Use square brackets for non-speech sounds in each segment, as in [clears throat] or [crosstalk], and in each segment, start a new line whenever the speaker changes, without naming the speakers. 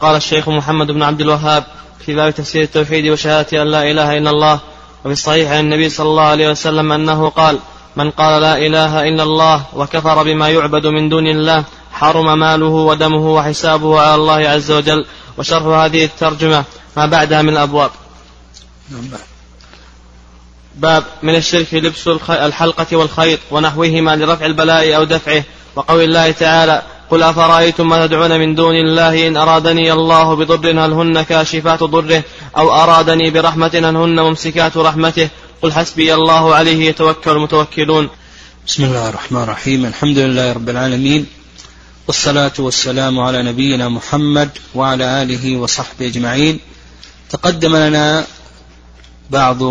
قال الشيخ محمد بن عبد الوهاب في باب تفسير التوحيد وشهادة أن لا إله إلا الله وفي الصحيح عن النبي صلى الله عليه وسلم أنه قال من قال لا إله إلا الله وكفر بما يعبد من دون الله حرم ماله ودمه وحسابه على الله عز وجل وشرح هذه الترجمة ما بعدها من الأبواب. باب من الشرك لبس الحلقة والخيط ونحوهما لرفع البلاء أو دفعه وقول الله تعالى قل أفرأيتم ما تدعون من دون الله إن أرادني الله بضر هل هن كاشفات ضره أو أرادني برحمة هل هن ممسكات رحمته قل حسبي الله عليه يتوكل المتوكلون.
بسم الله الرحمن الرحيم. الحمد لله رب العالمين. والصلاة والسلام على نبينا محمد وعلى آله وصحبه أجمعين. تقدم لنا بعض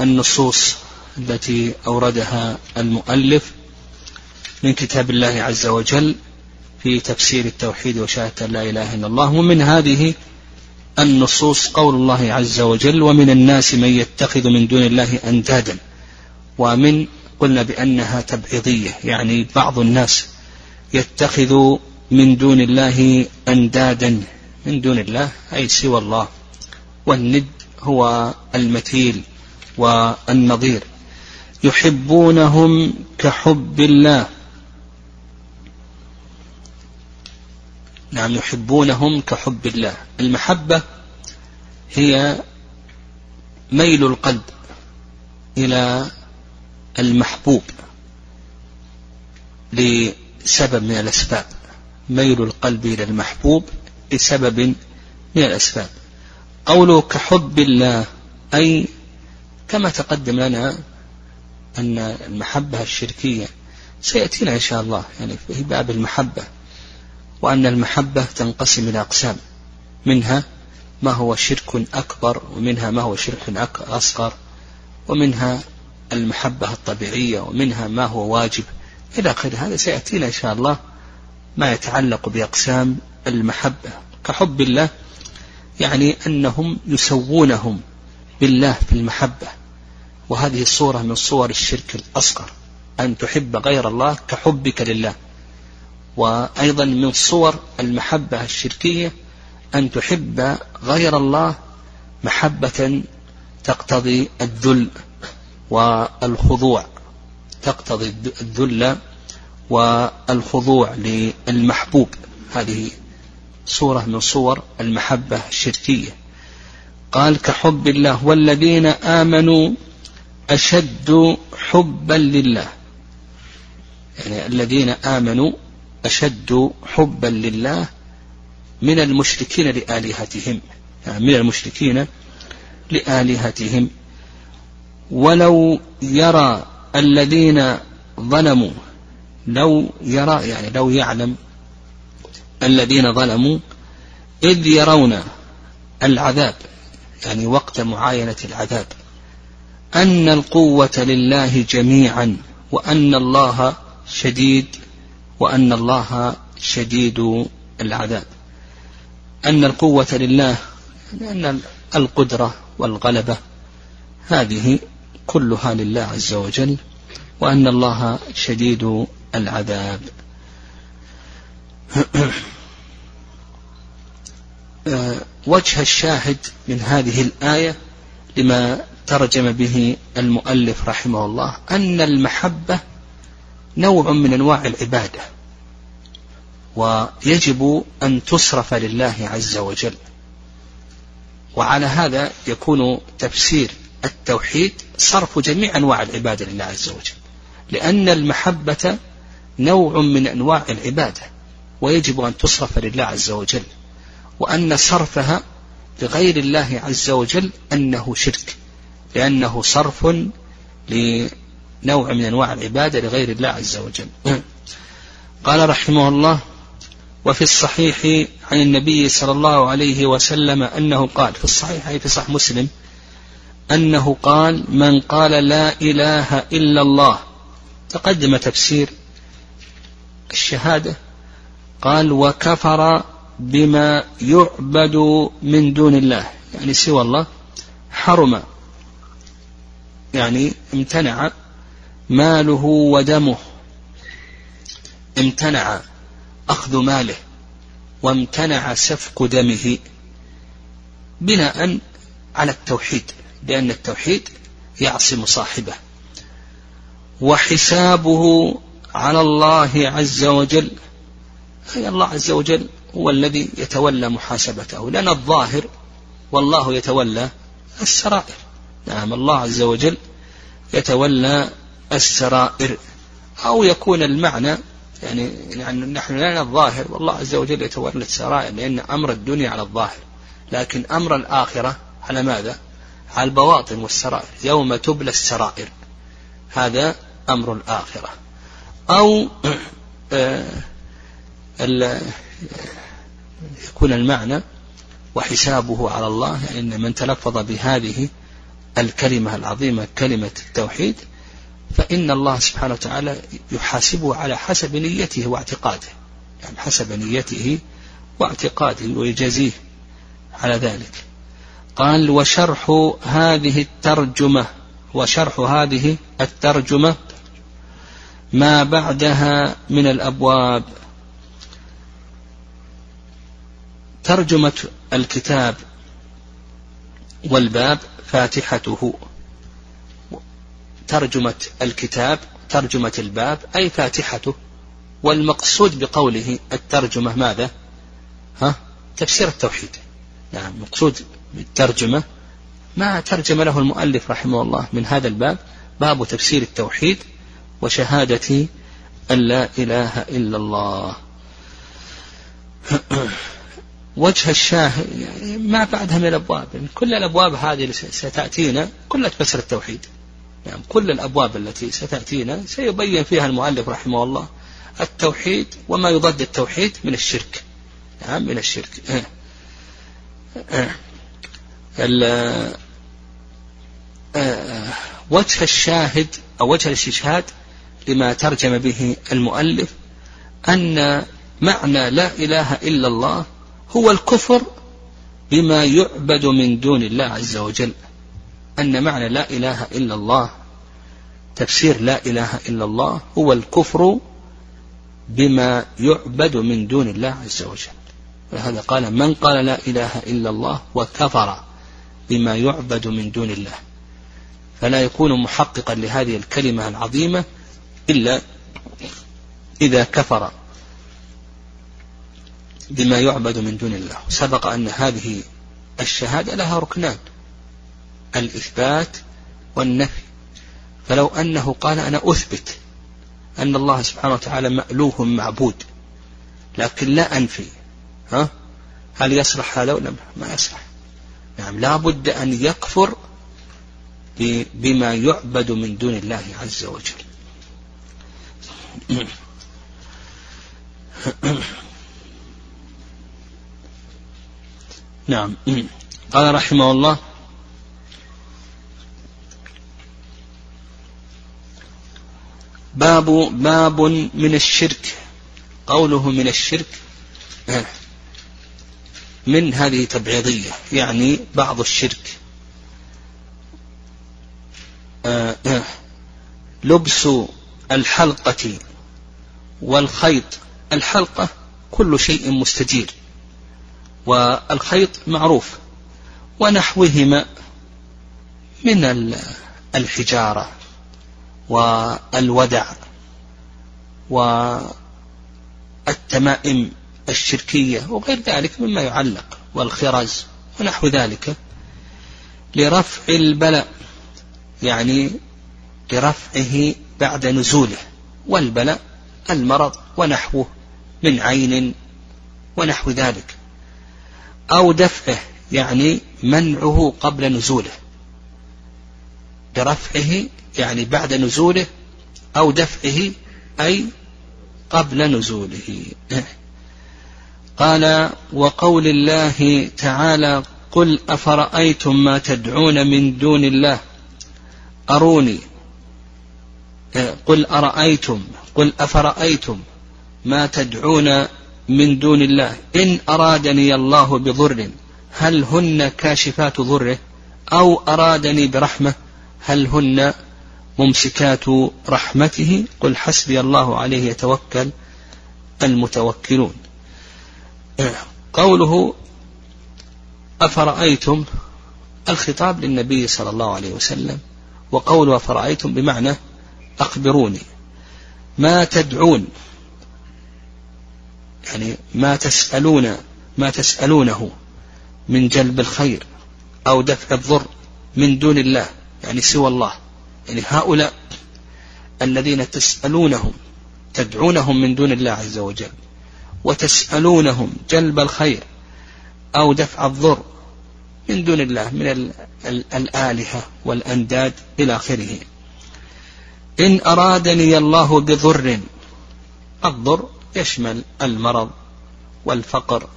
النصوص التي أوردها المؤلف. من كتاب الله عز وجل في تفسير التوحيد وشهادة لا إله إلا الله ومن هذه النصوص قول الله عز وجل ومن الناس من يتخذ من دون الله أندادا ومن قلنا بأنها تبعيضية يعني بعض الناس يتخذ من دون الله أندادا من دون الله أي سوى الله والند هو المثيل والنظير يحبونهم كحب الله نعم يحبونهم كحب الله. المحبة هي ميل القلب إلى المحبوب لسبب من الأسباب. ميل القلب إلى المحبوب لسبب من الأسباب. قوله كحب الله أي كما تقدم لنا أن المحبة الشركية سيأتينا إن شاء الله يعني في باب المحبة. وأن المحبة تنقسم إلى أقسام. منها ما هو شرك أكبر ومنها ما هو شرك أصغر ومنها المحبة الطبيعية ومنها ما هو واجب. إلى آخر هذا سيأتينا إن شاء الله ما يتعلق بأقسام المحبة. كحب الله يعني أنهم يسوونهم بالله في المحبة. وهذه صورة من صور الشرك الأصغر. أن تحب غير الله كحبك لله. وأيضا من صور المحبة الشركية أن تحب غير الله محبة تقتضي الذل والخضوع تقتضي الذل والخضوع للمحبوب. هذه صورة من صور المحبة الشركية. قال كحب الله والذين آمنوا أشد حبا لله. يعني الذين آمنوا أشد حبا لله من المشركين لآلهتهم يعني من المشركين لآلهتهم. ولو يرى الذين ظلموا لو يرى يعني لو يعلم الذين ظلموا إذ يرون العذاب يعني وقت معاينة العذاب. أن القوة لله جميعا وأن الله شديد وأن الله شديد العذاب. أن القوة لله أن القدرة والغلبة هذه كلها لله عز وجل وأن الله شديد العذاب. [clears throat] وجه الشاهد من هذه الآية لما ترجم به المؤلف رحمه الله أن المحبة نوع من أنواع العبادة ويجب أن تصرف لله عز وجل. وعلى هذا يكون تفسير التوحيد صرف جميع أنواع العبادة لله عز وجل. لأن المحبة نوع من أنواع العبادة ويجب أن تصرف لله عز وجل. وأن صرفها لغير الله عز وجل أنه شرك لأنه صرف لنوع من أنواع العبادة لغير الله عز وجل. [clears throat] قال رحمه الله وفي الصحيح عن النبي صلى الله عليه وسلم أنه قال في الصحيح أي في صح مسلم أنه قال من قال لا إله إلا الله تقدم تفسير الشهادة. قال وكفر بما يعبد من دون الله يعني سوى الله حرم يعني امتنع ماله ودمه. امتنع أخذ ماله وامتنع سفك دمه. بناء على التوحيد لأن التوحيد يعصم صاحبه. وحسابه على الله عز وجل. أي الله عز وجل هو الذي يتولى محاسبته. لأن الظاهر والله يتولى السرائر. نعم الله عز وجل يتولى السرائر أو يكون المعنى يعني, يعني نحن لنا الظاهر والله عز وجل يتولى السرائر لأن أمر الدنيا على الظاهر. لكن أمر الآخرة على ماذا؟ على البواطن والسرائر. يوم تبلى السرائر. هذا أمر الآخرة. أو آه، يكون المعنى وحسابه على الله يعني أن من تلفظ بهذه الكلمة العظيمة كلمة التوحيد فإن الله سبحانه وتعالى يحاسبه على حسب نيته واعتقاده. يعني حسب نيته واعتقاده ويجازيه على ذلك. قال وشرح هذه الترجمة وشرح هذه الترجمة ما بعدها من الأبواب. ترجمة الكتاب والباب فاتحته. ترجمة الكتاب ترجمة الباب أي فاتحته. والمقصود بقوله الترجمة ماذا؟ ها؟ تفسير التوحيد. نعم مقصود بالترجمة. ما ترجم له المؤلف رحمه الله من هذا الباب؟ باب تفسير التوحيد وشهادة أن لا إله إلا الله. وجه الشاهد يعني ما بعدها من الأبواب يعني كل الأبواب هذه اللي ستأتينا كلها تفسر التوحيد. يعني كل الأبواب التي ستأتينا سيبين فيها المؤلف رحمه الله التوحيد وما يضد التوحيد من الشرك. نعم من الشرك. وجه الشاهد أو وجه الاستشهاد لما ترجم به المؤلف أن معنى لا إله إلا الله هو الكفر بما يعبد من دون الله عز وجل. أن معنى لا إله إلا الله تفسير لا إله إلا الله هو الكفر بما يعبد من دون الله عز وجل. ولهذا قال من قال لا إله إلا الله وكفر بما يعبد من دون الله. فلا يكون محققا لهذه الكلمة العظيمة إلا إذا كفر بما يعبد من دون الله. سبق أن هذه الشهادة لها ركنان. الإثبات والنفي. فلو أنه قال أنا أثبت أن الله سبحانه وتعالى مألوه معبود لكن لا أنفي ها؟ هل يصلح هذا ولا ما يصلح. نعم لا بد أن يكفر بما يعبد من دون الله عز وجل. نعم. قال رحمه الله باب باب من الشرك. قوله من الشرك من هذه تبعيضية يعني بعض الشرك. لبس الحلقة والخيط. الحلقة كل شيء مستدير والخيط معروف ونحوهما من الحجارة. والودع والتمائم الشركية وغير ذلك مما يعلق والخرز ونحو ذلك لرفع البلاء يعني لرفعه بعد نزوله والبلاء المرض ونحوه من عين ونحو ذلك أو دفعه يعني منعه قبل نزوله. برفعه يعني بعد نزوله أو دفعه أي قبل نزوله. قال وقول الله تعالى قل أفرأيتم ما تدعون من دون الله؟ أروني. قل أرأيتم قل أفرأيتم ما تدعون من دون الله؟ إن أرادني الله بضر هل هن كاشفات ضره؟ أو أرادني برحمة؟ هل هن ممسكات رحمته؟ قل حسبي الله عليه يتوكل المتوكلون. قوله أفرأيتم؟ الخطاب للنبي صلى الله عليه وسلم. وقوله أفرأيتم بمعنى أخبروني. ما تدعون؟ يعني ما تسألون ما تسألونه من جلب الخير أو دفع الضر من دون الله. يعني سوى الله. يعني هؤلاء الذين تسألونهم تدعونهم من دون الله عز وجل وتسألونهم جلب الخير أو دفع الضر من دون الله من الآلهة والأنداد إلى آخره. إن أرادني الله بضر الضر يشمل المرض والفقر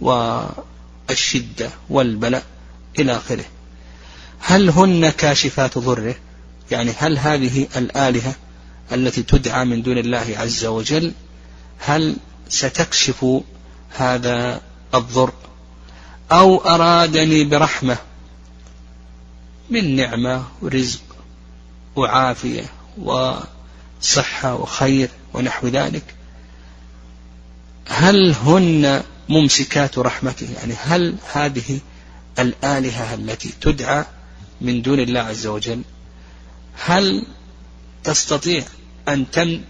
والشدة والبلاء إلى آخره. هل هن كاشفات ضره؟ يعني هل هذه الآلهة التي تدعى من دون الله عز وجل هل ستكشف هذا الضر؟ أو أرادني برحمة من نعمة ورزق وعافية وصحة وخير ونحو ذلك؟ هل هن ممسكات رحمته؟ يعني هل هذه الآلهة التي تدعى من دون الله عز وجل هل تستطيع أن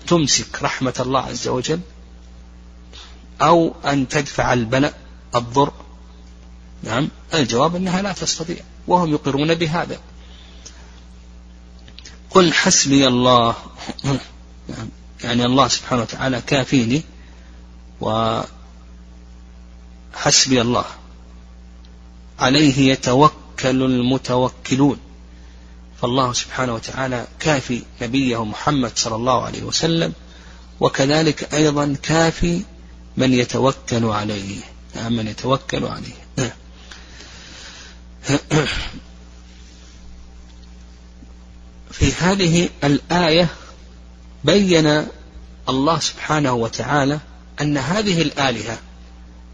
تمسك رحمة الله عز وجل؟ أو أن تدفع البلاء الضر؟ نعم الجواب أنها لا تستطيع وهم يقرون بهذا. قل حسبي الله [laughs] يعني الله سبحانه وتعالى كافيني وحسبي الله عليه يتوكل المتوكلون. فالله سبحانه وتعالى كافي نبيه محمد صلى الله عليه وسلم وكذلك أيضا كافي من يتوكل عليه. نعم من يتوكل عليه. في هذه الآية بين الله سبحانه وتعالى أن هذه الآلهة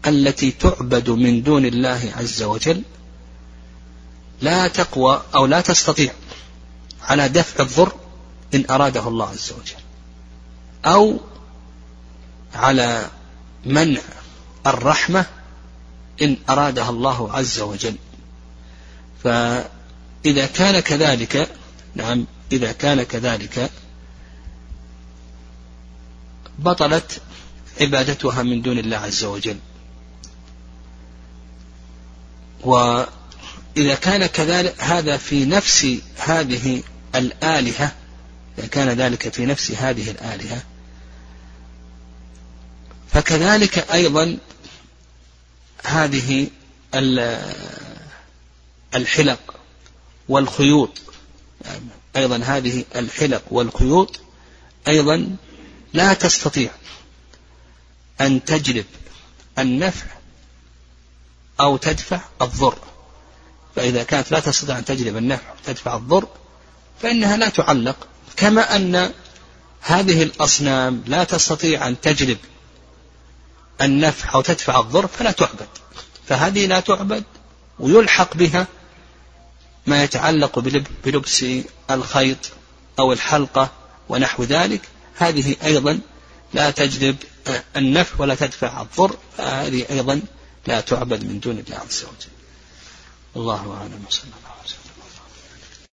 التي تعبد من دون الله عز وجل لا تقوى أو لا تستطيع على دفع الضر إن أراده الله عز وجل. أو على منع الرحمة إن أرادها الله عز وجل. فإذا كان كذلك نعم إذا كان كذلك بطلت عبادتها من دون الله عز وجل. وإذا كان كذلك هذا في نفس هذه الآلهة إذا كان ذلك في نفس هذه الآلهة فكذلك أيضا هذه الحلق والخيوط. أيضا هذه الحلق والخيوط أيضا لا تستطيع أن تجلب النفع أو تدفع الضر. فإذا كانت لا تستطيع أن تجلب النفع وتدفع الضر فإنها لا تعلق كما أن هذه الأصنام لا تستطيع أن تجلب النفع أو تدفع الضر فلا تعبد. فهذه لا تعبد ويلحق بها ما يتعلق بلبس الخيط أو الحلقة ونحو ذلك. هذه أيضا لا تجلب النفع ولا تدفع الضر فهذه أيضا لا تعبد من دون الله عز وجل. الله أعلم. الله